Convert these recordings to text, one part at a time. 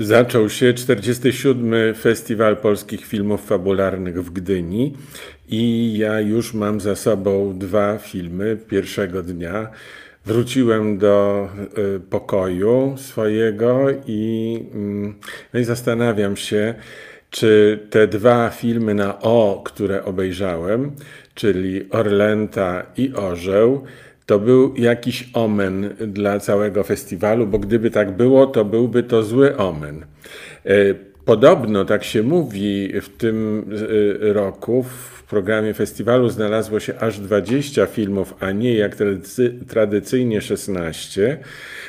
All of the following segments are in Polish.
Zaczął się 47. Festiwal Polskich Filmów Fabularnych w Gdyni i ja już mam za sobą dwa filmy pierwszego dnia. Wróciłem do y, pokoju swojego i, mm, no i zastanawiam się, czy te dwa filmy na O, które obejrzałem, czyli Orlęta i Orzeł, to był jakiś omen dla całego festiwalu, bo gdyby tak było, to byłby to zły omen. E, podobno, tak się mówi, w tym e, roku w programie festiwalu znalazło się aż 20 filmów, a nie jak tradycyjnie 16,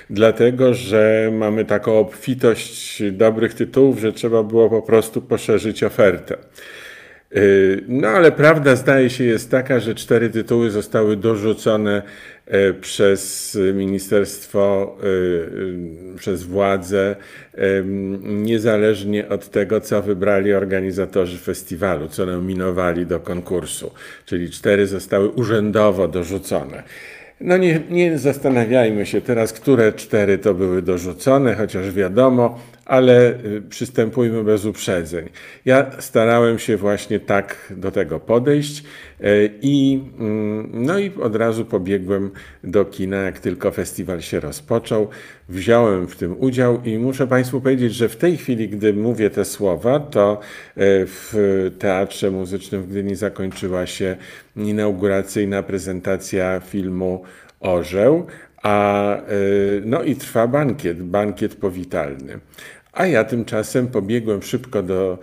dlatego że mamy taką obfitość dobrych tytułów, że trzeba było po prostu poszerzyć ofertę. Y, no ale prawda zdaje się jest taka, że cztery tytuły zostały dorzucone e, przez ministerstwo, e, przez władze, niezależnie od tego, co wybrali organizatorzy festiwalu, co nominowali do konkursu. Czyli cztery zostały urzędowo dorzucone. No nie, nie zastanawiajmy się teraz, które cztery to były dorzucone, chociaż wiadomo, ale y, przystępujmy bez uprzedzeń. Ja starałem się właśnie tak do tego podejść y, i, mm, no i od razu pobiegłem do kina, jak tylko festiwal się rozpoczął. Wziąłem w tym udział i muszę Państwu powiedzieć, że w tej chwili, gdy mówię te słowa, to y, w Teatrze Muzycznym w Gdyni zakończyła się inauguracyjna prezentacja filmu Orzeł, a no i trwa bankiet, bankiet powitalny. A ja tymczasem pobiegłem szybko do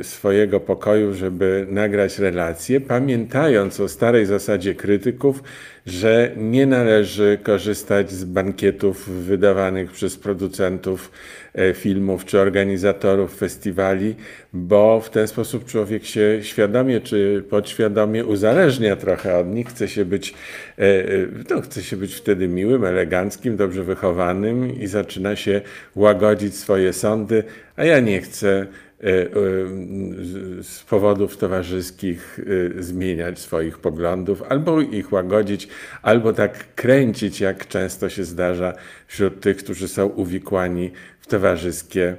y, swojego pokoju, żeby nagrać relację, pamiętając o starej zasadzie krytyków, że nie należy korzystać z bankietów wydawanych przez producentów e, filmów czy organizatorów festiwali, bo w ten sposób człowiek się świadomie czy podświadomie uzależnia trochę od nich, chce się być, e, e, no, chce się być wtedy miłym, eleganckim, dobrze wychowanym i zaczyna się łagodzić swoje sądy, a ja nie chcę z powodów towarzyskich e, zmieniać swoich poglądów, albo ich łagodzić, albo tak kręcić, jak często się zdarza wśród tych, którzy są uwikłani w towarzyskie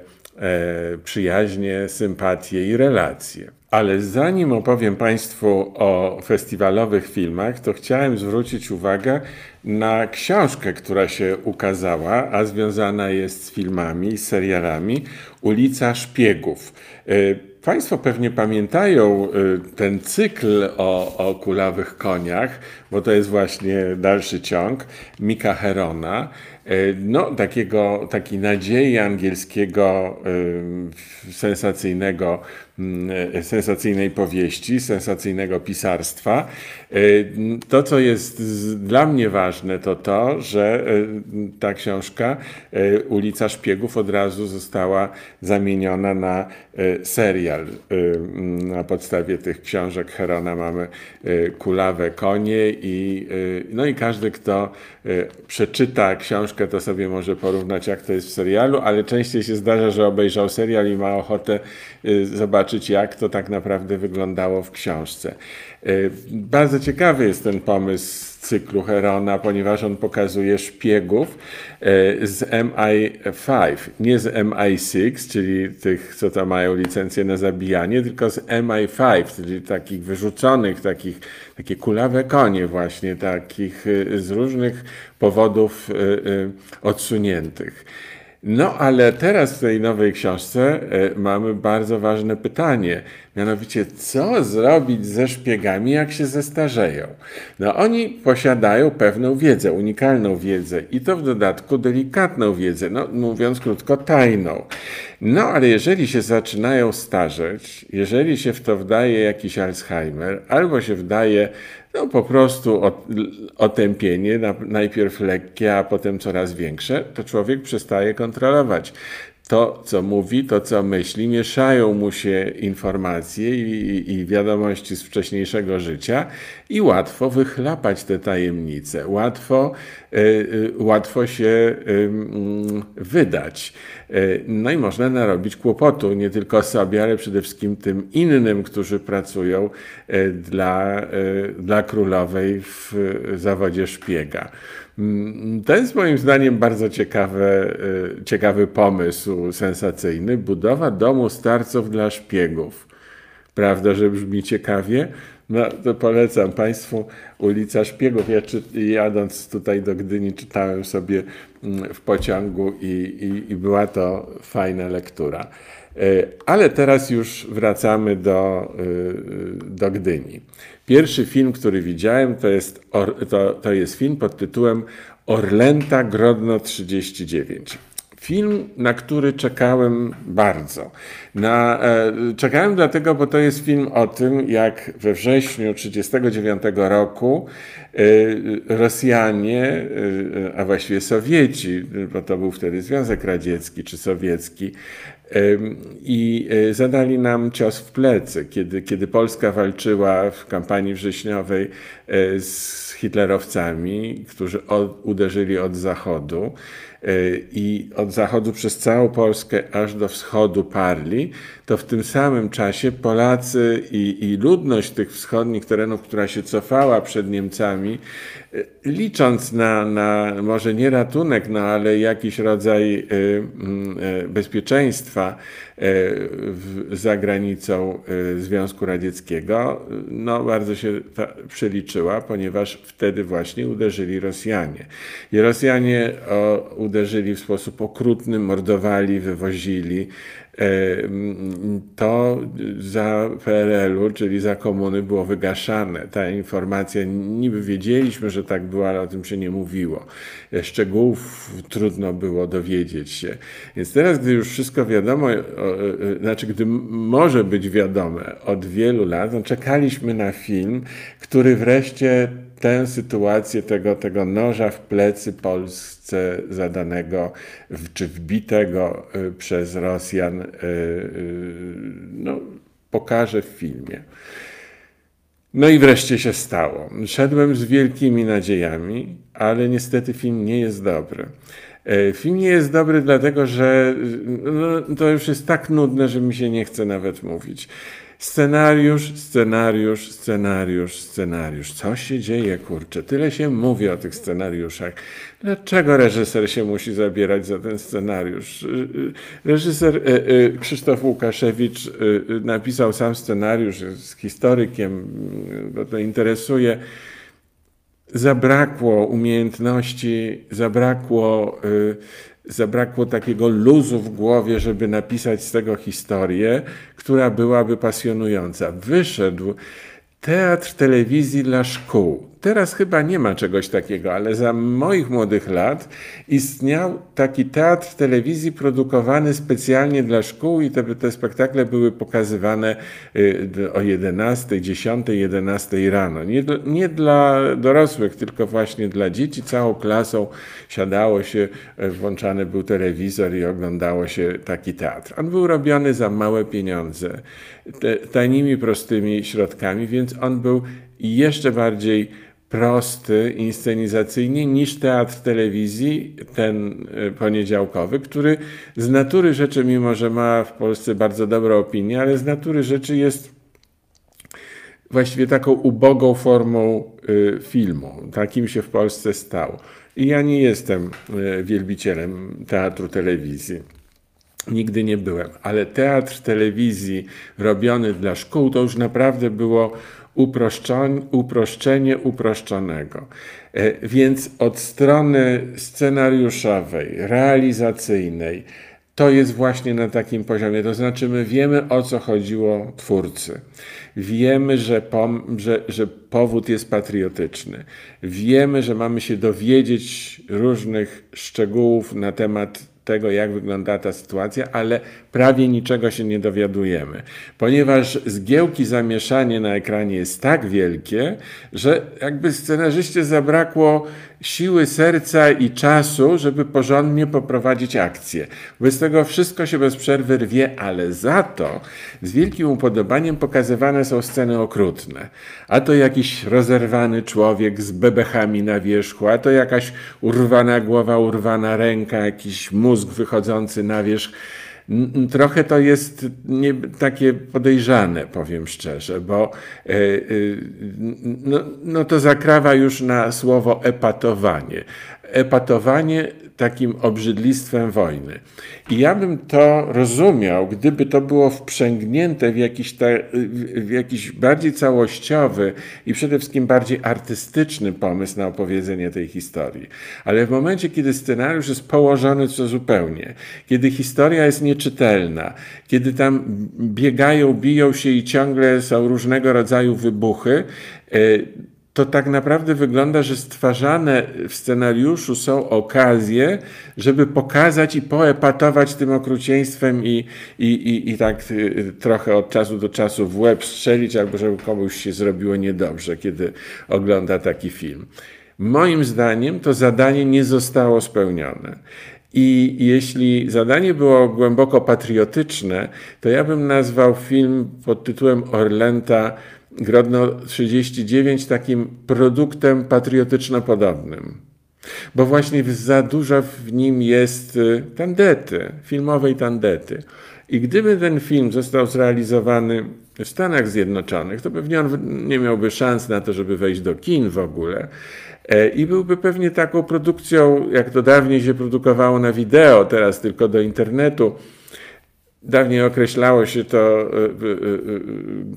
przyjaźnie, sympatie i relacje. Ale zanim opowiem Państwu o festiwalowych filmach, to chciałem zwrócić uwagę na książkę, która się ukazała, a związana jest z filmami, z serialami Ulica Szpiegów. Y, państwo pewnie pamiętają y, ten cykl o, o kulawych koniach, bo to jest właśnie dalszy ciąg Mika Herona. Y, no, takiego, takiej nadziei angielskiego sensacyjnego sensacyjnej powieści, sensacyjnego pisarstwa. E, to, co jest dla mnie ważne, to to, że e, ta książka e, Ulica Szpiegów od razu została zamieniona na serial. Na podstawie tych książek Herona mamy Kulawe konie i, no i każdy, kto przeczyta książkę, to sobie może porównać, jak to jest w serialu, ale częściej się zdarza, że obejrzał serial i ma ochotę zobaczyć, zobaczyć, jak to tak naprawdę wyglądało w książce. E, bardzo ciekawy jest ten pomysł cyklu Herona, ponieważ on pokazuje szpiegów e, z MI5, nie z MI6, czyli tych, co tam mają licencję na zabijanie, tylko z MI5, czyli takich wyrzuconych, takich, takie kulawe konie właśnie, takich e, z różnych powodów odsuniętych. No ale teraz w tej nowej książce e, mamy bardzo ważne pytanie, mianowicie co zrobić ze szpiegami, jak się zestarzeją? No oni posiadają pewną wiedzę, unikalną wiedzę i to w dodatku delikatną wiedzę, no mówiąc krótko tajną. No ale jeżeli się zaczynają starzeć, jeżeli się w to wdaje jakiś Alzheimer, albo się wdaje no po prostu otępienie, najpierw lekkie, a potem coraz większe, to człowiek przestaje kontrolować. To, co mówi, to, co myśli, mieszają mu się informacje i, i, wiadomości z wcześniejszego życia i łatwo wychlapać te tajemnice, łatwo, y, y, łatwo się wydać. No i można narobić kłopotu nie tylko sobie, ale przede wszystkim tym innym, którzy pracują dla, dla królowej w zawodzie szpiega. Mm, to jest moim zdaniem bardzo ciekawy, ciekawy pomysł, sensacyjny. Budowa domu starców dla szpiegów. Prawda, że brzmi ciekawie? No to polecam Państwu ulica Szpiegów. Ja czy, jadąc tutaj do Gdyni czytałem sobie mm, w pociągu i, i, i była to fajna lektura. E, ale teraz już wracamy do, e, do Gdyni. Pierwszy film, który widziałem, to jest, to, to jest film pod tytułem Orlęta Grodno 39. Film, na który czekałem bardzo. Na, e, czekałem dlatego, bo to jest film o tym, jak we wrześniu 1939 roku e, Rosjanie, e, a właściwie Sowieci, bo to był wtedy Związek Radziecki czy Sowiecki, i zadali nam cios w plecy, kiedy, kiedy Polska walczyła w kampanii wrześniowej z hitlerowcami, którzy od, uderzyli od zachodu i od zachodu przez całą Polskę aż do wschodu parli, to w tym samym czasie Polacy i, i ludność tych wschodnich terenów, która się cofała przed Niemcami, e, licząc na, na może nie ratunek, no ale jakiś rodzaj e, mm, e, bezpieczeństwa za granicą Związku Radzieckiego, no bardzo się przeliczyła, ponieważ wtedy właśnie uderzyli Rosjanie. I Rosjanie uderzyli w sposób okrutny, mordowali, wywozili, to za PRL-u, czyli za komuny, było wygaszane. Ta informacja, niby wiedzieliśmy, że tak było, ale o tym się nie mówiło. Szczegółów trudno było dowiedzieć się. Więc teraz, gdy już wszystko wiadomo, znaczy, gdy może być wiadome od wielu lat, no czekaliśmy na film, który wreszcie tę sytuację tego, tego noża w plecy Polsce zadanego czy wbitego y, przez Rosjan y, y, no, pokaże w filmie. No i wreszcie się stało. Szedłem z wielkimi nadziejami, ale niestety film nie jest dobry. Film nie jest dobry dlatego, że no, to już jest tak nudne, że mi się nie chce nawet mówić. Scenariusz, scenariusz, scenariusz, scenariusz. Co się dzieje, kurczę? Tyle się mówi o tych scenariuszach. Dlaczego reżyser się musi zabierać za ten scenariusz? Y, y, reżyser y, Krzysztof Łukaszewicz napisał sam scenariusz, jest historykiem, bo to interesuje. Zabrakło umiejętności, zabrakło zabrakło takiego luzu w głowie, żeby napisać z tego historię, która byłaby pasjonująca. Wyszedł teatr telewizji dla szkół. Teraz chyba nie ma czegoś takiego, ale za moich młodych lat istniał taki teatr telewizji produkowany specjalnie dla szkół i te, te spektakle były pokazywane y, o 11, 10, 11 rano. Nie, nie dla dorosłych, tylko właśnie dla dzieci. Całą klasą siadało się, y, włączany był telewizor i oglądało się taki teatr. On był robiony za małe pieniądze, tanimi, prostymi środkami, więc on był jeszcze bardziej prosty inscenizacyjnie niż teatr telewizji, ten e, poniedziałkowy, który z natury rzeczy, mimo że ma w Polsce bardzo dobrą opinię, ale z natury rzeczy jest właściwie taką ubogą formą e, filmu. Takim się w Polsce stało. I ja nie jestem e, wielbicielem teatru telewizji. Nigdy nie byłem, ale teatr telewizji robiony dla szkół to już naprawdę było uproszczenie uproszczonego. E, więc od strony scenariuszowej, realizacyjnej, to jest właśnie na takim poziomie. To znaczy, my wiemy o co chodziło twórcy. Wiemy, że, że, że powód jest patriotyczny. Wiemy, że mamy się dowiedzieć różnych szczegółów na temat tego, jak wygląda ta sytuacja, ale prawie niczego się nie dowiadujemy, ponieważ zgiełki zamieszanie na ekranie jest tak wielkie, że jakby scenarzyście zabrakło siły serca i czasu, żeby porządnie poprowadzić akcję. Bez tego wszystko się bez przerwy rwie, ale za to z wielkim upodobaniem pokazywane są sceny okrutne. A to jakiś rozerwany człowiek z bebechami na wierzchu, a to jakaś urwana głowa, urwana ręka, jakiś mózg wychodzący na wierzch Trochę to jest nie, takie podejrzane, powiem szczerze, bo e, e, no, no to zakrawa już na słowo epatowanie. Epatowanie takim obrzydlistwem wojny. I ja bym to rozumiał, gdyby to było wprzęgnięte w jakiś, w jakiś bardziej całościowy i przede wszystkim bardziej artystyczny pomysł na opowiedzenie tej historii. Ale w momencie, kiedy scenariusz jest położony co zupełnie, kiedy historia jest nieczytelna, kiedy tam biegają, biją się i ciągle są różnego rodzaju wybuchy, e, to tak naprawdę wygląda, że stwarzane w scenariuszu są okazje, żeby pokazać i poepatować tym okrucieństwem i, i, i, i tak y, trochę od czasu do czasu w łeb strzelić, albo żeby komuś się zrobiło niedobrze, kiedy ogląda taki film. Moim zdaniem to zadanie nie zostało spełnione. I jeśli zadanie było głęboko patriotyczne, to ja bym nazwał film pod tytułem Orlenta Grodno 39 takim produktem patriotyczno-podobnym. Bo właśnie za dużo w nim jest y, tandety, filmowej tandety. I gdyby ten film został zrealizowany w Stanach Zjednoczonych, to pewnie on nie miałby szans na to, żeby wejść do kin w ogóle. E, I byłby pewnie taką produkcją, jak to dawniej się produkowało na wideo, teraz tylko do internetu Dawniej określało się to e, e, e,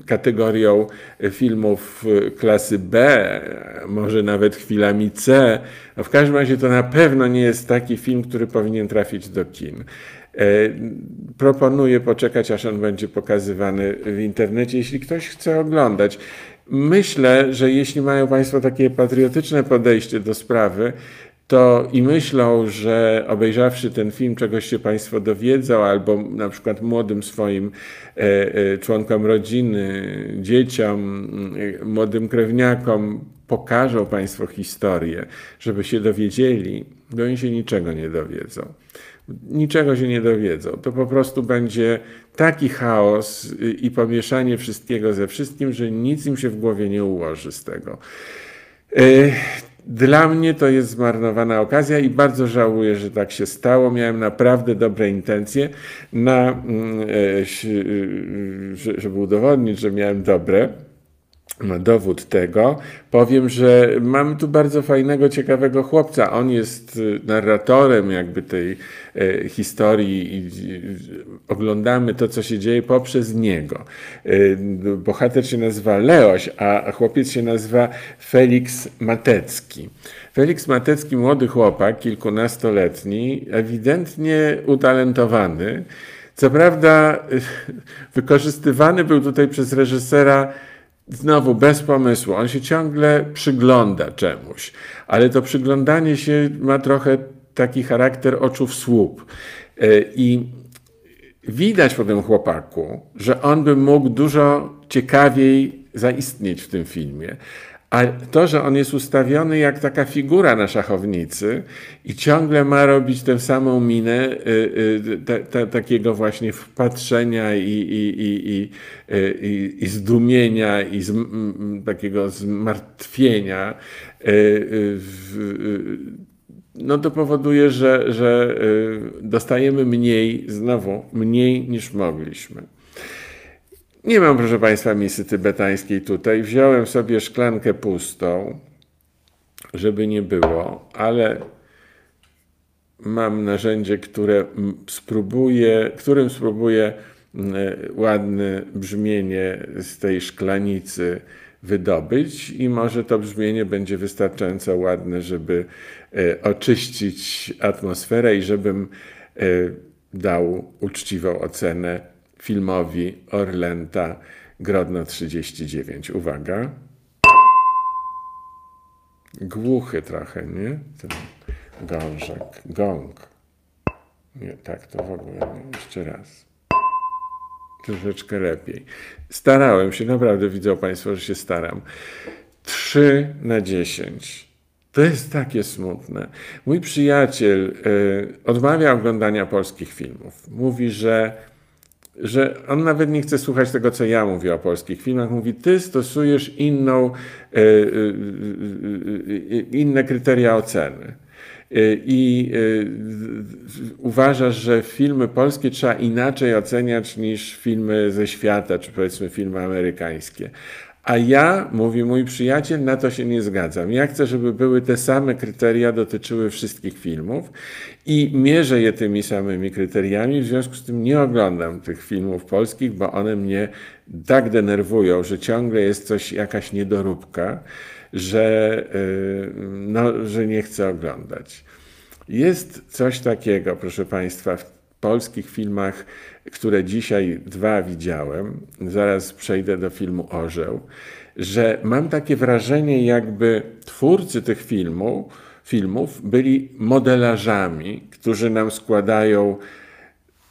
kategorią filmów klasy B, może nawet chwilami C. W każdym razie to na pewno nie jest taki film, który powinien trafić do kin. Proponuję poczekać, aż on będzie pokazywany w internecie, jeśli ktoś chce oglądać. Myślę, że jeśli mają Państwo takie patriotyczne podejście do sprawy, to i myślą, że obejrzawszy ten film czegoś się Państwo dowiedzą, albo na przykład młodym swoim e, e, członkom rodziny, dzieciom, e, młodym krewniakom pokażą Państwo historię, żeby się dowiedzieli, to oni się niczego nie dowiedzą. Niczego się nie dowiedzą. To po prostu będzie taki chaos i pomieszanie wszystkiego ze wszystkim, że nic im się w głowie nie ułoży z tego. Dla mnie to jest zmarnowana okazja i bardzo żałuję, że tak się stało. Miałem naprawdę dobre intencje, na, mm, e, żeby udowodnić, że miałem dobre dowód tego powiem, że mamy tu bardzo fajnego, ciekawego chłopca. On jest y, narratorem jakby tej e, historii i oglądamy to, co się dzieje poprzez niego. E, bohater się nazywa Leoś, a chłopiec się nazywa Felix Matecki. Felix Matecki, młody chłopak, kilkunastoletni, ewidentnie utalentowany. Co prawda, wykorzystywany był tutaj przez reżysera znowu bez pomysłu. On się ciągle przygląda czemuś, ale to przyglądanie się ma trochę taki charakter oczu w słup. E, I widać po tym chłopaku, że on by mógł dużo ciekawiej zaistnieć w tym filmie. A to, że on jest ustawiony jak taka figura na szachownicy i ciągle ma robić tę samą minę y, y, takiego właśnie wpatrzenia i, i, i, i, i zdumienia i z, takiego zmartwienia, y, no to powoduje, że, że dostajemy mniej, znowu mniej niż mogliśmy. Nie mam, proszę Państwa, misy tybetańskiej tutaj. Wziąłem sobie szklankę pustą, żeby nie było, ale mam narzędzie, które spróbuję, którym spróbuję ładne brzmienie z tej szklanicy wydobyć i może to brzmienie będzie wystarczająco ładne, żeby e, oczyścić atmosferę i żebym e, dał uczciwą ocenę filmowi Orlenta Grodno 39. Uwaga. Głuchy trochę, nie? Ten gążek, gong. Nie, tak to w ogóle nie. Jeszcze raz. Troszeczkę lepiej. Starałem się, naprawdę widzą Państwo, że się staram. 3 na 10. To jest takie smutne. Mój przyjaciel y, odmawia oglądania polskich filmów. Mówi, że że on nawet nie chce słuchać tego, co ja mówię o polskich filmach. Mówi, ty stosujesz inną, e, e, e, inne kryteria oceny. i uważasz, że filmy polskie trzeba inaczej oceniać niż filmy ze świata, czy powiedzmy filmy amerykańskie. A ja, mówi mój przyjaciel, na to się nie zgadzam. Ja chcę, żeby były te same kryteria dotyczyły wszystkich filmów i mierzę je tymi samymi kryteriami, w związku z tym nie oglądam tych filmów polskich, bo one mnie tak denerwują, że ciągle jest coś, jakaś niedoróbka, że, y, no, że nie chcę oglądać. Jest coś takiego, proszę Państwa, w polskich filmach, które dzisiaj dwa widziałem, zaraz przejdę do filmu Orzeł, że mam takie wrażenie, jakby twórcy tych filmów, filmów byli modelarzami, którzy nam składają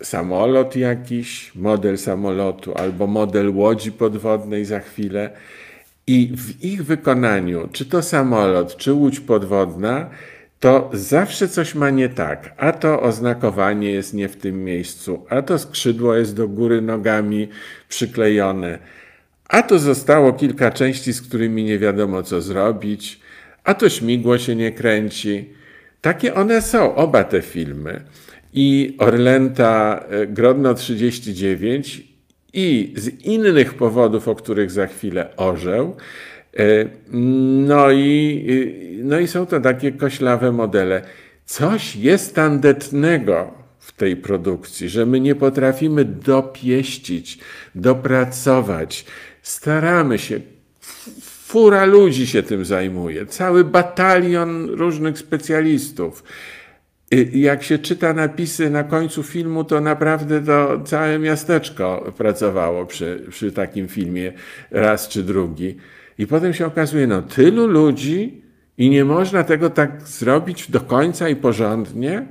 samolot jakiś, model samolotu albo model łodzi podwodnej za chwilę. I w ich wykonaniu, czy to samolot, czy łódź podwodna, to zawsze coś ma nie tak. A to oznakowanie jest nie w tym miejscu, a to skrzydło jest do góry nogami przyklejone, a to zostało kilka części, z którymi nie wiadomo co zrobić, a to śmigło się nie kręci. Takie one są, oba te filmy. I Orlęta e, Grodno 39 i z innych powodów, o których za chwilę orzeł, no i, no i są to takie koślawe modele. Coś jest tandetnego w tej produkcji, że my nie potrafimy dopieścić, dopracować. Staramy się. Fura ludzi się tym zajmuje, cały batalion różnych specjalistów. Jak się czyta napisy na końcu filmu, to naprawdę to całe miasteczko pracowało przy, przy takim filmie raz czy drugi. I potem się okazuje, no tylu ludzi i nie można tego tak zrobić do końca i porządnie.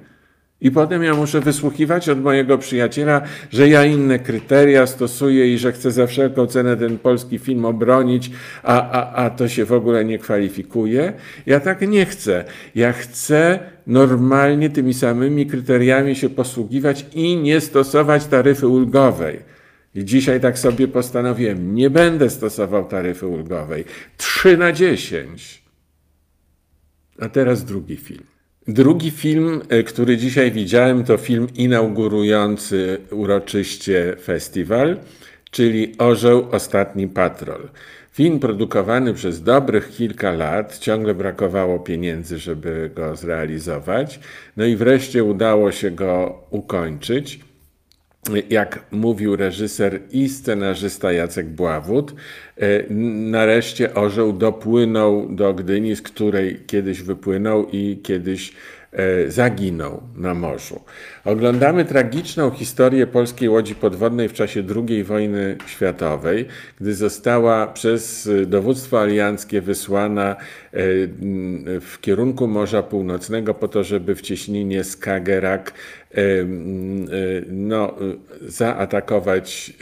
I potem ja muszę wysłuchiwać od mojego przyjaciela, że ja inne kryteria stosuję i że chcę za wszelką cenę ten polski film obronić, a, a, a to się w ogóle nie kwalifikuje. Ja tak nie chcę. Ja chcę normalnie tymi samymi kryteriami się posługiwać i nie stosować taryfy ulgowej. I dzisiaj tak sobie postanowiłem, nie będę stosował taryfy ulgowej. 3 na 10. A teraz drugi film. Drugi film, e, który dzisiaj widziałem, to film inaugurujący uroczyście festiwal, czyli Orzeł Ostatni Patrol. Film produkowany przez dobrych kilka lat, ciągle brakowało pieniędzy, żeby go zrealizować. No i wreszcie udało się go ukończyć jak mówił reżyser i scenarzysta Jacek Bławut, e, nareszcie orzeł dopłynął do Gdyni, z której kiedyś wypłynął i kiedyś zaginął na morzu. Oglądamy tragiczną historię polskiej łodzi podwodnej w czasie II wojny światowej, gdy została przez dowództwo alianckie wysłana e, w kierunku Morza Północnego po to, żeby w cieśninie Skagerrak no, zaatakować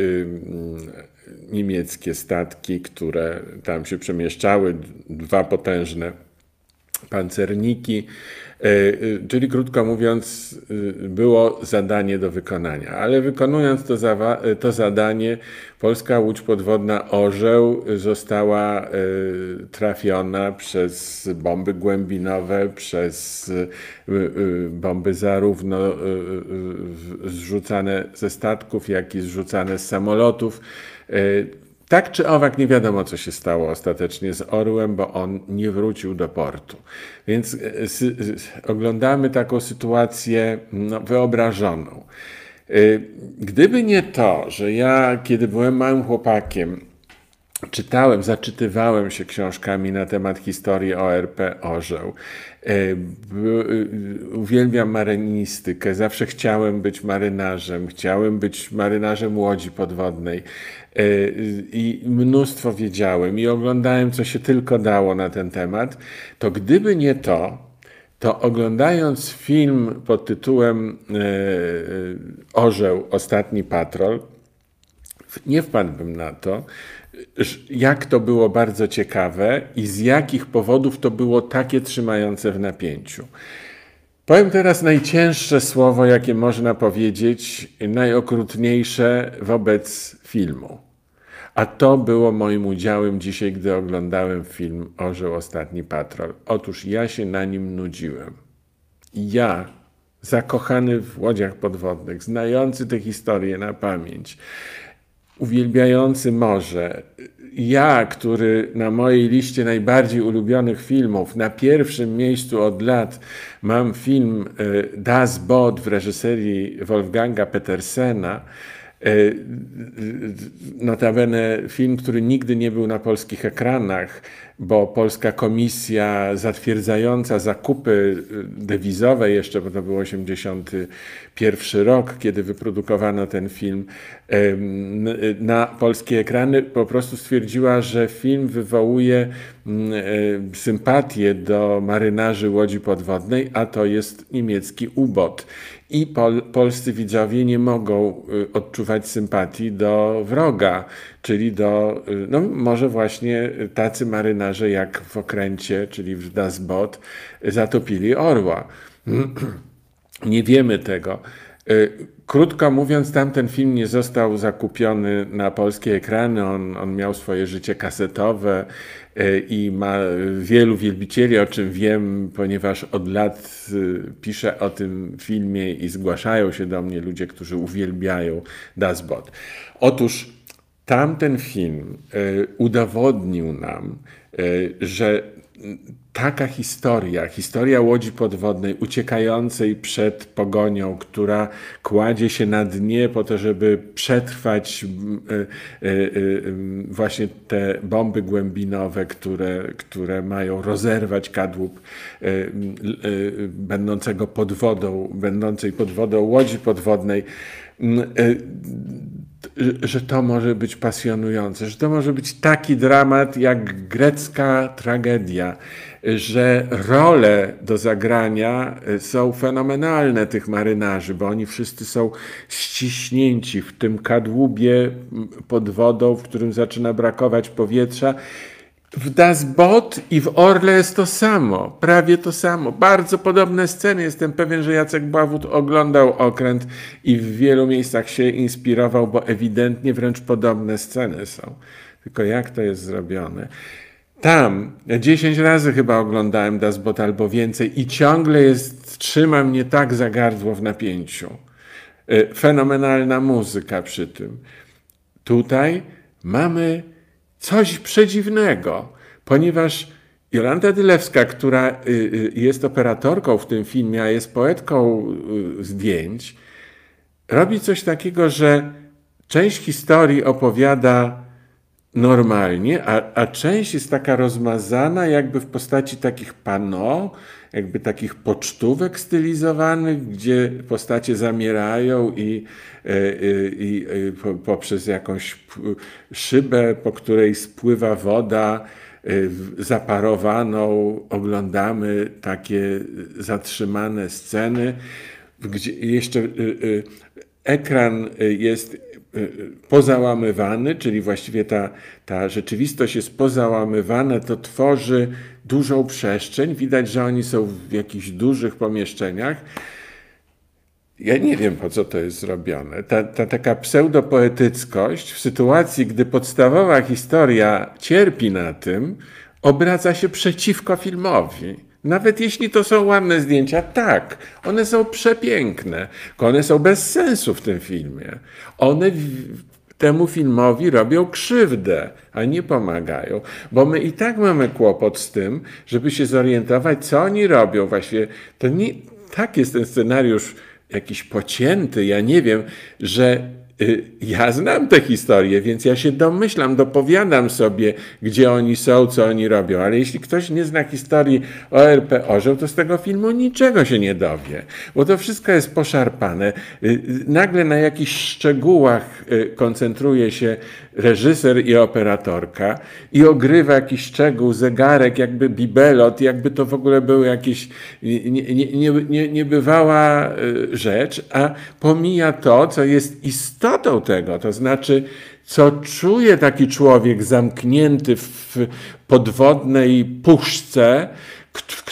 niemieckie statki, które tam się przemieszczały, dwa potężne pancerniki. E, e, czyli krótko mówiąc, e, było zadanie do wykonania, ale wykonując to, to zadanie, polska łódź podwodna Orzeł została trafiona przez bomby głębinowe, przez bomby zarówno zrzucane ze statków, jak i zrzucane z samolotów. Tak czy owak nie wiadomo, co się stało ostatecznie z Orłem, bo on nie wrócił do portu. Więc e, oglądamy taką sytuację no, wyobrażoną. E, gdyby nie to, że ja, kiedy byłem małym chłopakiem, czytałem, zaczytywałem się książkami na temat historii ORP Orzeł. E, uwielbiam marynistykę, zawsze chciałem być marynarzem, chciałem być marynarzem łodzi podwodnej i mnóstwo wiedziałem i oglądałem, co się tylko dało na ten temat. To gdyby nie to, to oglądając film pod tytułem e, Orzeł, Ostatni Patrol, nie wpadłbym na to, jak to było bardzo ciekawe i z jakich powodów to było takie trzymające w napięciu. Powiem teraz najcięższe słowo, jakie można powiedzieć, najokrutniejsze wobec filmu. A to było moim udziałem dzisiaj, gdy oglądałem film Orzeł Ostatni Patrol. Otóż ja się na nim nudziłem. Ja, zakochany w łodziach podwodnych, znający te historie na pamięć, uwielbiający morze, ja, który na mojej liście najbardziej ulubionych filmów, na pierwszym miejscu od lat mam film e, Das Boot w reżyserii Wolfganga Petersena, notabene film, który nigdy nie był na polskich ekranach, bo polska komisja zatwierdzająca zakupy y, dewizowe jeszcze, bo to był 81 rok, kiedy wyprodukowano ten film, na polskie ekrany po prostu stwierdziła, że film wywołuje mm, e, sympatię do marynarzy łodzi podwodnej, a to jest niemiecki ubot. I pol, polscy widzowie nie mogą y, odczuwać sympatii do wroga, czyli do, y, no może właśnie tacy marynarze jak w okręcie, czyli w Das Boot, zatopili orła. Nie wiemy tego. Y, krótko mówiąc, tamten film nie został zakupiony na polskie ekrany. On, on miał swoje życie kasetowe y, i ma wielu wielbicieli, o czym wiem, ponieważ od lat piszę o tym filmie i zgłaszają się do mnie ludzie, którzy uwielbiają Das Boot. Otóż Tamten film e, udowodnił nam, e, że taka historia, historia łodzi podwodnej uciekającej przed pogonią, która kładzie się na dnie po to, żeby przetrwać e, właśnie te bomby głębinowe, które, które mają rozerwać kadłub będącego pod wodą, będącej pod wodą łodzi podwodnej że to może być pasjonujące, że to może być taki dramat jak grecka tragedia, że role do zagrania e, są fenomenalne tych marynarzy, bo oni wszyscy są ściśnięci w tym kadłubie pod wodą, w którym zaczyna brakować powietrza w Das Boot i w Orle jest to samo, prawie to samo. Bardzo podobne sceny. Jestem pewien, że Jacek Bławut oglądał okręt i w wielu miejscach się inspirował, bo ewidentnie wręcz podobne sceny są. Tylko jak to jest zrobione? Tam, ja 10 razy chyba oglądałem Das Boot albo więcej i ciągle jest, trzyma mnie tak za gardło w napięciu. E, fenomenalna muzyka przy tym. Tutaj mamy coś przedziwnego, ponieważ Jolanta Dylewska, która y, y, jest operatorką w tym filmie, a jest poetką y, zdjęć, robi coś takiego, że część historii opowiada normalnie, a, a część jest taka rozmazana, jakby w postaci takich pano, jakby takich pocztówek stylizowanych, gdzie postacie zamierają i, e, e, i, i e, poprzez jakąś szybę, po której spływa woda, zaparowaną, oglądamy takie zatrzymane sceny, gdzie jeszcze ekran jest pozałamywany, czyli właściwie ta, ta rzeczywistość jest pozałamywana, to tworzy dużą przestrzeń. Widać, że oni są w jakichś dużych pomieszczeniach. Ja nie wiem, po co to jest zrobione. Ta, ta taka pseudopoetyckość w sytuacji, gdy podstawowa historia cierpi na tym, obraca się przeciwko filmowi. Nawet jeśli to są ładne zdjęcia, tak, one są przepiękne, one są bez sensu w tym filmie. One temu filmowi robią krzywdę, a nie pomagają, bo my i tak mamy kłopot z tym, żeby się zorientować, co oni robią. Właściwie to nie tak jest ten scenariusz jakiś pocięty, ja nie wiem, że ja znam tę historię, więc ja się domyślam, dopowiadam sobie, gdzie oni są, co oni robią, ale jeśli ktoś nie zna historii ORP Orzeł, to z tego filmu niczego się nie dowie, bo to wszystko jest poszarpane. Y, nagle na jakichś szczegółach y, koncentruje się reżyser i operatorka i ogrywa jakiś szczegół, zegarek, jakby bibelot, jakby to w ogóle był jakiś nie, nie, nie, niebywała rzecz, a pomija to, co jest istotą tego, to znaczy co czuje taki człowiek zamknięty w podwodnej puszce,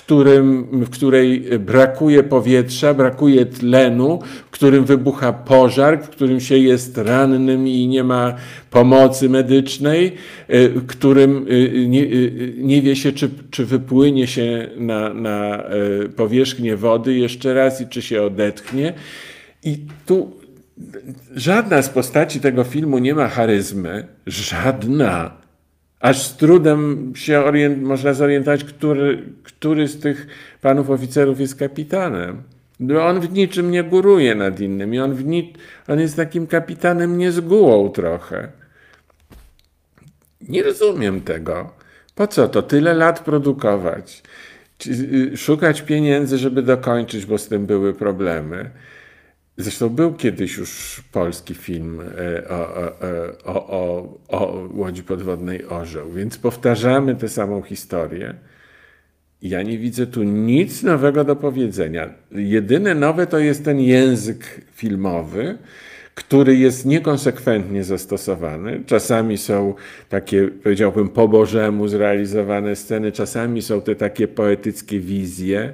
którym, w której brakuje powietrza, brakuje tlenu, w którym wybucha pożar, w którym się jest rannym i nie ma pomocy medycznej, w którym nie, nie wie się, czy, czy wypłynie się na, na powierzchnię wody jeszcze raz i czy się odetchnie. I tu żadna z postaci tego filmu nie ma charyzmy, żadna. Aż z trudem się orient, można zorientować, który, który z tych panów oficerów jest kapitanem. Bo on w niczym nie góruje nad innymi. On, w ni, on jest takim kapitanem niezgułą trochę. Nie rozumiem tego. Po co to tyle lat produkować? Y, szukać pieniędzy, żeby dokończyć, bo z tym były problemy. Zresztą był kiedyś już polski film e, o, o, o, o, Łodzi Podwodnej Orzeł, więc powtarzamy tę samą historię. Ja nie widzę tu nic nowego do powiedzenia. Jedyne nowe to jest ten język filmowy, który jest niekonsekwentnie zastosowany. Czasami są takie, powiedziałbym, po Bożemu zrealizowane sceny, czasami są te takie poetyckie wizje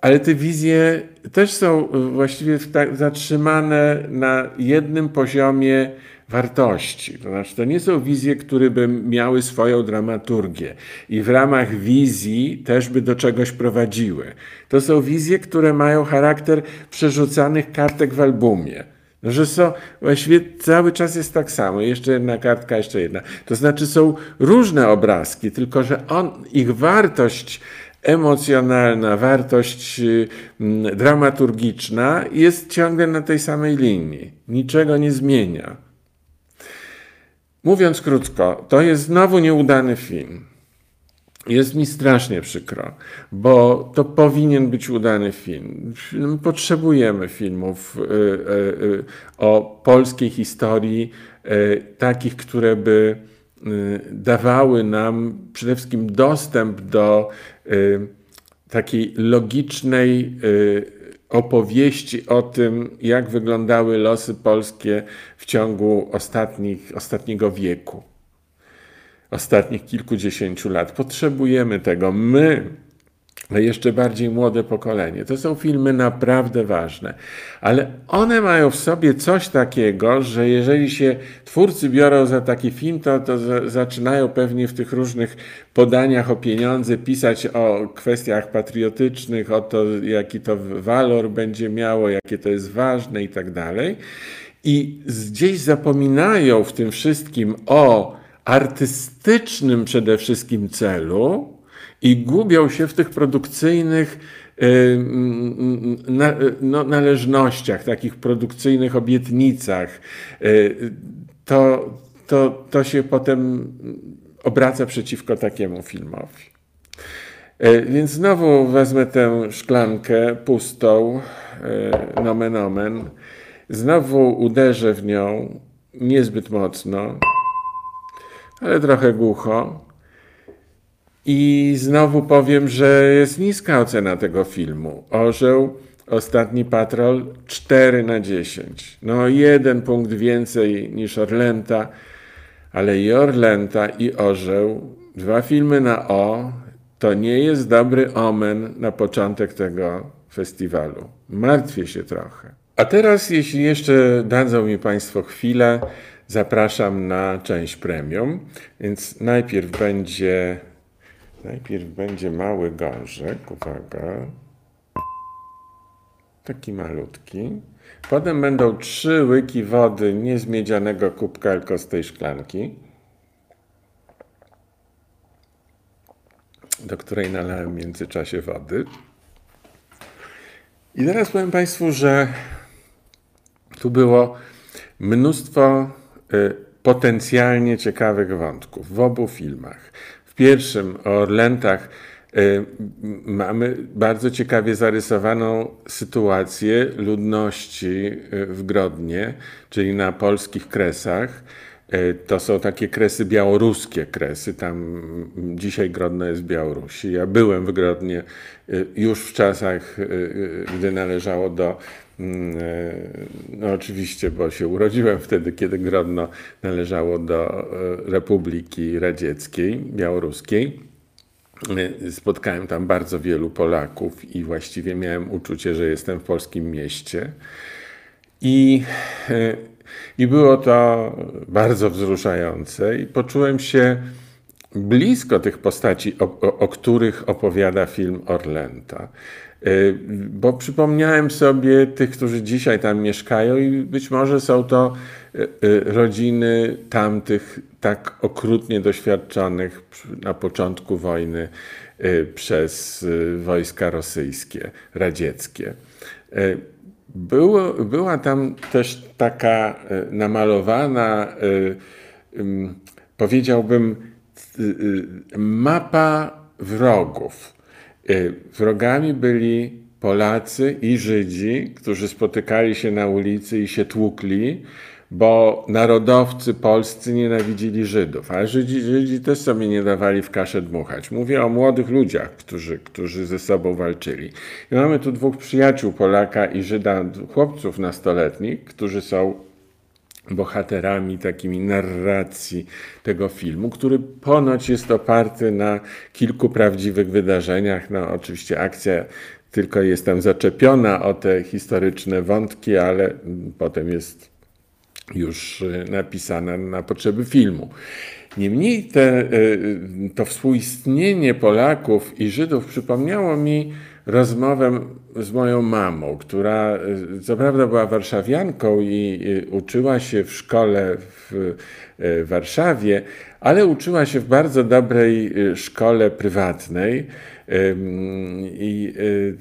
ale te wizje też są właściwie zatrzymane na jednym poziomie wartości. To znaczy, to nie są wizje, które by miały swoją dramaturgię i w ramach wizji też by do czegoś prowadziły. To są wizje, które mają charakter przerzucanych kartek w albumie. No, że są, właściwie cały czas jest tak samo, jeszcze jedna kartka, jeszcze jedna. To znaczy są różne obrazki, tylko że on, ich wartość emocjonalna, wartość y, dramaturgiczna jest ciągle na tej samej linii. Niczego nie zmienia. Mówiąc krótko, to jest znowu nieudany film. Jest mi strasznie przykro, bo to powinien być udany film. Potrzebujemy filmów y, y, o polskiej historii, takich, które by dawały nam przede wszystkim dostęp do y, takiej logicznej y, opowieści o tym, jak wyglądały losy polskie w ciągu ostatnich, ostatniego wieku, ostatnich kilkudziesięciu lat. Potrzebujemy tego. My, jeszcze bardziej młode pokolenie. To są filmy naprawdę ważne, ale one mają w sobie coś takiego, że jeżeli się twórcy biorą za taki film, to, to zaczynają pewnie w tych różnych podaniach o pieniądze pisać o kwestiach patriotycznych, o to, jaki to walor będzie miało, jakie to jest ważne i tak dalej. I gdzieś zapominają w tym wszystkim o artystycznym przede wszystkim celu, i gubią się w tych produkcyjnych y, na, no, należnościach, takich produkcyjnych obietnicach. Y, to, to, to się potem obraca przeciwko takiemu filmowi. Y, więc znowu wezmę tę szklankę pustą, nomen omen, znowu uderzę w nią niezbyt mocno, ale trochę głucho i znowu powiem, że jest niska ocena tego filmu. Orzeł, Ostatni Patrol 4 na 10. No jeden punkt więcej niż Orlęta, ale i Orlęta i Orzeł, dwa filmy na O, to nie jest dobry omen na początek tego festiwalu. Martwię się trochę. A teraz, jeśli jeszcze dadzą mi Państwo chwilę, zapraszam na część premium. Więc najpierw będzie Najpierw będzie mały gążek, uwaga, taki malutki. Potem będą trzy łyki wody nie z miedzianego kubka, tylko z tej szklanki, do której nalałem w międzyczasie wody. I teraz powiem Państwu, że tu było mnóstwo y, potencjalnie ciekawych wątków w obu filmach pierwszym o Orlętach y, mamy bardzo ciekawie zarysowaną sytuację ludności y, w Grodnie, czyli na polskich kresach. Y, to są takie kresy białoruskie kresy. Tam dzisiaj Grodno jest Białorusi. Ja byłem w Grodnie już w czasach, gdy należało do no oczywiście, bo się urodziłem wtedy, kiedy Grodno należało do e, Republiki Radzieckiej, Białoruskiej. Spotkałem tam bardzo wielu Polaków i właściwie miałem uczucie, że jestem w polskim mieście. I, i było to bardzo wzruszające, i poczułem się blisko tych postaci, o, o, o których opowiada film Orlenta. Bo przypomniałem sobie tych, którzy dzisiaj tam mieszkają, i być może są to rodziny tamtych tak okrutnie doświadczonych na początku wojny przez wojska rosyjskie, radzieckie. Było, była tam też taka namalowana, powiedziałbym, mapa wrogów. Wrogami byli Polacy i Żydzi, którzy spotykali się na ulicy i się tłukli, bo narodowcy polscy nienawidzili Żydów, a Żydzi, Żydzi też sobie nie dawali w kaszę dmuchać. Mówię o młodych ludziach, którzy, którzy ze sobą walczyli. I mamy tu dwóch przyjaciół, Polaka i Żyda, chłopców nastoletnich, którzy są bohaterami takimi narracji tego filmu, który ponoć jest oparty na kilku prawdziwych wydarzeniach. No, oczywiście akcja tylko jest tam zaczepiona o te historyczne wątki, ale potem jest już y, napisana na potrzeby filmu. Niemniej te, y, to współistnienie Polaków i Żydów przypomniało mi rozmowę z moją mamą, która y, co prawda była warszawianką i uczyła się w szkole w Warszawie, ale uczyła się w bardzo dobrej szkole prywatnej i y,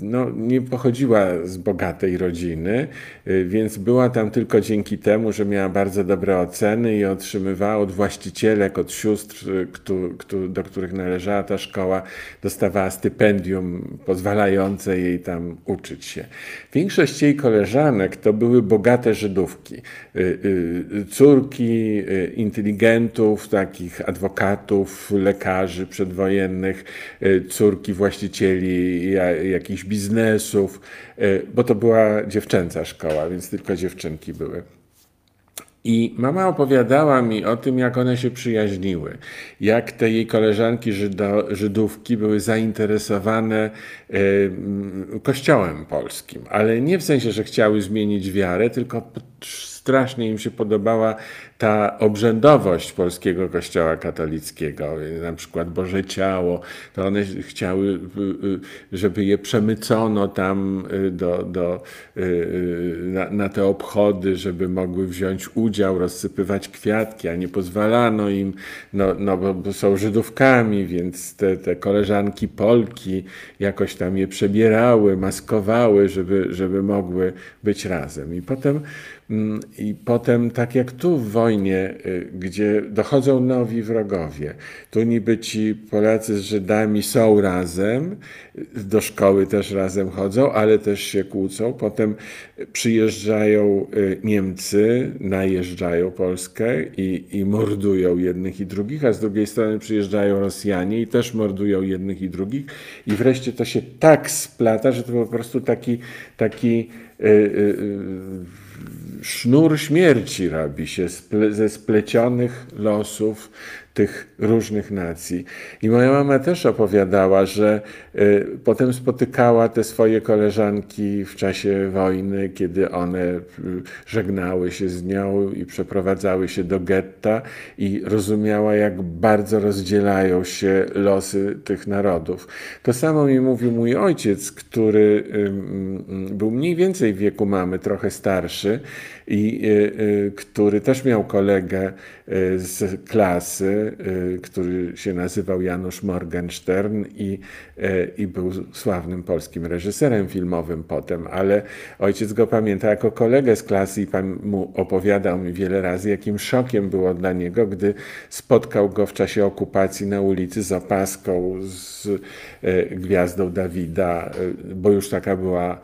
no, nie pochodziła z bogatej rodziny, y, więc była tam tylko dzięki temu, że miała bardzo dobre oceny i otrzymywała od właścicielek, od sióstr, y, do których należała ta szkoła, dostawała stypendium pozwalające jej tam uczyć się. Większość jej koleżanek to były bogate Żydówki, córki inteligentów, takich adwokatów, lekarzy przedwojennych, córki właścicieli jakichś biznesów, e, bo to była dziewczęca szkoła, więc tylko dziewczynki były. I mama opowiadała mi o tym, jak one się przyjaźniły, jak te jej koleżanki Żydo, Żydówki były zainteresowane y, kościołem polskim, ale nie w sensie, że chciały zmienić wiarę, tylko strasznie im się podobała ta obrzędowość polskiego kościoła katolickiego, na przykład Boże Ciało, to one chciały, y, y, żeby je przemycono tam y, do, do, na, na te obchody, żeby mogły wziąć udział, rozsypywać kwiatki, a nie pozwalano im, no, no bo, są Żydówkami, więc te, te koleżanki Polki jakoś tam je przebierały, maskowały, żeby, żeby mogły być razem. I potem I potem, tak jak tu w wojnie, y, gdzie dochodzą nowi wrogowie, tu niby ci Polacy z Żydami są razem, do szkoły też razem chodzą, ale też się kłócą. Potem przyjeżdżają y, Niemcy, najeżdżają Polskę i, i mordują jednych i drugich, a z drugiej strony przyjeżdżają Rosjanie i też mordują jednych i drugich. I wreszcie to się tak splata, że to po prostu taki, taki yy, yy, sznur śmierci robi się ze splecionych losów tych różnych nacji. I moja mama też opowiadała, że y, potem spotykała te swoje koleżanki w czasie wojny, kiedy one y, żegnały się z nią i przeprowadzały się do getta i rozumiała, jak bardzo rozdzielają się losy tych narodów. To samo mi mówił mój ojciec, który y, był mniej więcej w wieku mamy, trochę starszy i który też miał kolegę z klasy, który się nazywał Janusz Morgenstern i, i był sławnym polskim reżyserem filmowym potem, ale ojciec go pamięta jako kolegę z klasy i pan mu opowiadał mi wiele razy, jakim szokiem było dla niego, gdy spotkał go w czasie okupacji na ulicy z opaską, z gwiazdą Dawida, bo już taka była,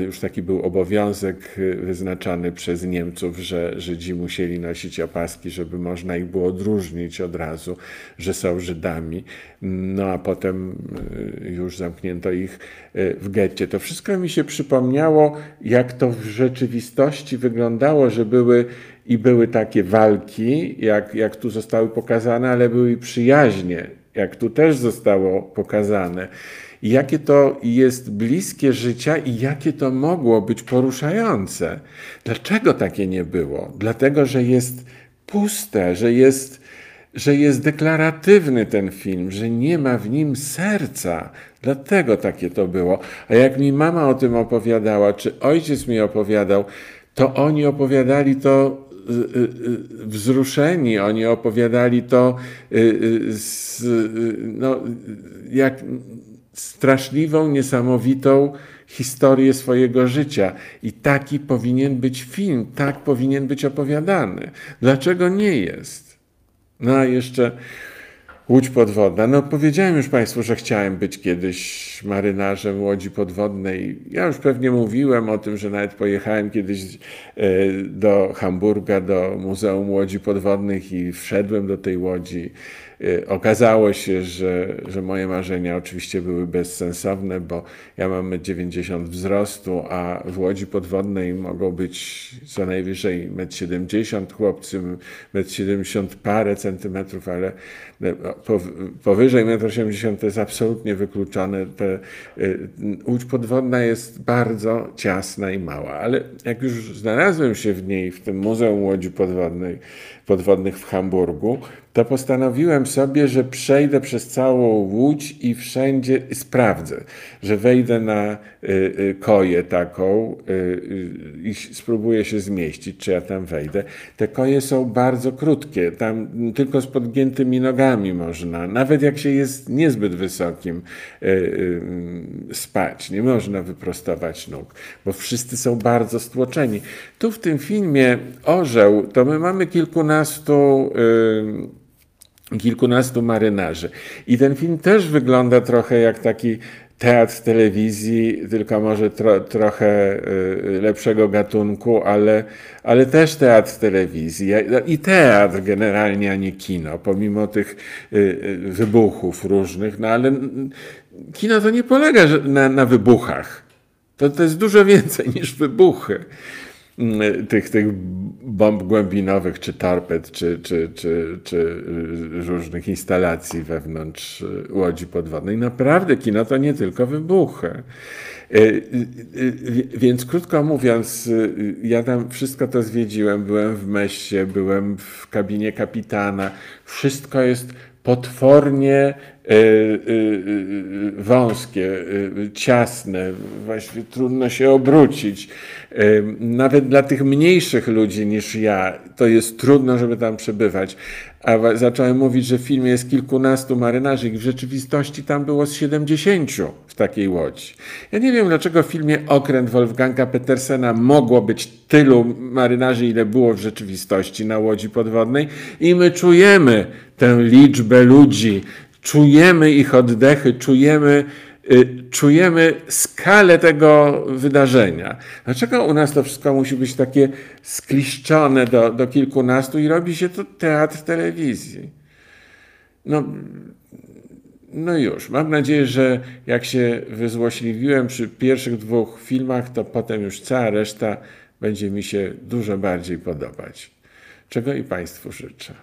już taki był obowiązek wyznaczony przez Niemców, że Żydzi musieli nosić opaski, żeby można ich było odróżnić od razu, że są Żydami. No a potem już zamknięto ich w getcie. To wszystko mi się przypomniało, jak to w rzeczywistości wyglądało, że były i były takie walki, jak, jak tu zostały pokazane, ale były i przyjaźnie jak tu też zostało pokazane, jakie to jest bliskie życia i jakie to mogło być poruszające. Dlaczego takie nie było? Dlatego, że jest puste, że jest, że jest deklaratywny ten film, że nie ma w nim serca. Dlatego takie to było. A jak mi mama o tym opowiadała, czy ojciec mi opowiadał, to oni opowiadali to y, y, y, wzruszeni, oni opowiadali to z, no, jak straszliwą, niesamowitą historię swojego życia. I taki powinien być film, tak powinien być opowiadany. Dlaczego nie jest? No a jeszcze Łódź podwodna. No powiedziałem już Państwu, że chciałem być kiedyś marynarzem łodzi podwodnej. Ja już pewnie mówiłem o tym, że nawet pojechałem kiedyś e, do Hamburga, do Muzeum Łodzi Podwodnych i wszedłem do tej łodzi. E, okazało się, że, że moje marzenia oczywiście były bezsensowne, bo ja mam 90 wzrostu, a w łodzi podwodnej mogą być co najwyżej 1,70 m, chłopcy 1,70 m parę centymetrów, ale e, powyżej 1,80 m to jest absolutnie wykluczone. Te, e, łódź podwodna jest bardzo ciasna i mała, ale jak już znalazłem się w niej, w tym Muzeum Łodzi Podwodnej, Podwodnych w Hamburgu, to postanowiłem sobie, że przejdę przez całą łódź i wszędzie sprawdzę, że wejdę na y, y, koję taką y, i spróbuję się zmieścić, czy ja tam wejdę. Te koje są bardzo krótkie, tam tylko z podgiętymi nogami można, nawet jak się jest niezbyt wysokim, spać. Nie można wyprostować nóg, bo wszyscy są bardzo stłoczeni. Tu w tym filmie Orzeł, to my mamy kilkunastu kilkunastu marynarzy. I ten film też wygląda trochę jak taki teatr telewizji, tylko może tro, trochę y, lepszego gatunku, ale, ale też teatr telewizji i teatr generalnie, a nie kino, pomimo tych y, y, wybuchów różnych, no ale kino to nie polega na, na wybuchach. To, to jest dużo więcej niż wybuchy. Tych, tych bomb głębinowych, czy torped, czy, czy, czy, czy różnych instalacji wewnątrz łodzi podwodnej. Naprawdę kino to nie tylko wybuchy. E, więc krótko mówiąc, ja tam wszystko to zwiedziłem. Byłem w meście, byłem w kabinie kapitana. Wszystko jest potwornie wąskie, ciasne, właściwie trudno się obrócić. Nawet dla tych mniejszych ludzi niż ja, to jest trudno, żeby tam przebywać. A zacząłem mówić, że w filmie jest kilkunastu marynarzy i w rzeczywistości tam było z 70 w takiej łodzi. Ja nie wiem, dlaczego w filmie Okręt Wolfganga Petersena mogło być tylu marynarzy, ile było w rzeczywistości na łodzi podwodnej i my czujemy tę liczbę ludzi, czujemy ich oddechy, czujemy Y, czujemy skalę tego wydarzenia. Dlaczego u nas to wszystko musi być takie skliszczone do, do kilkunastu i robi się to teatr telewizji? No, no już. Mam nadzieję, że jak się wyzłośliwiłem przy pierwszych dwóch filmach, to potem już cała reszta będzie mi się dużo bardziej podobać. Czego i Państwu życzę.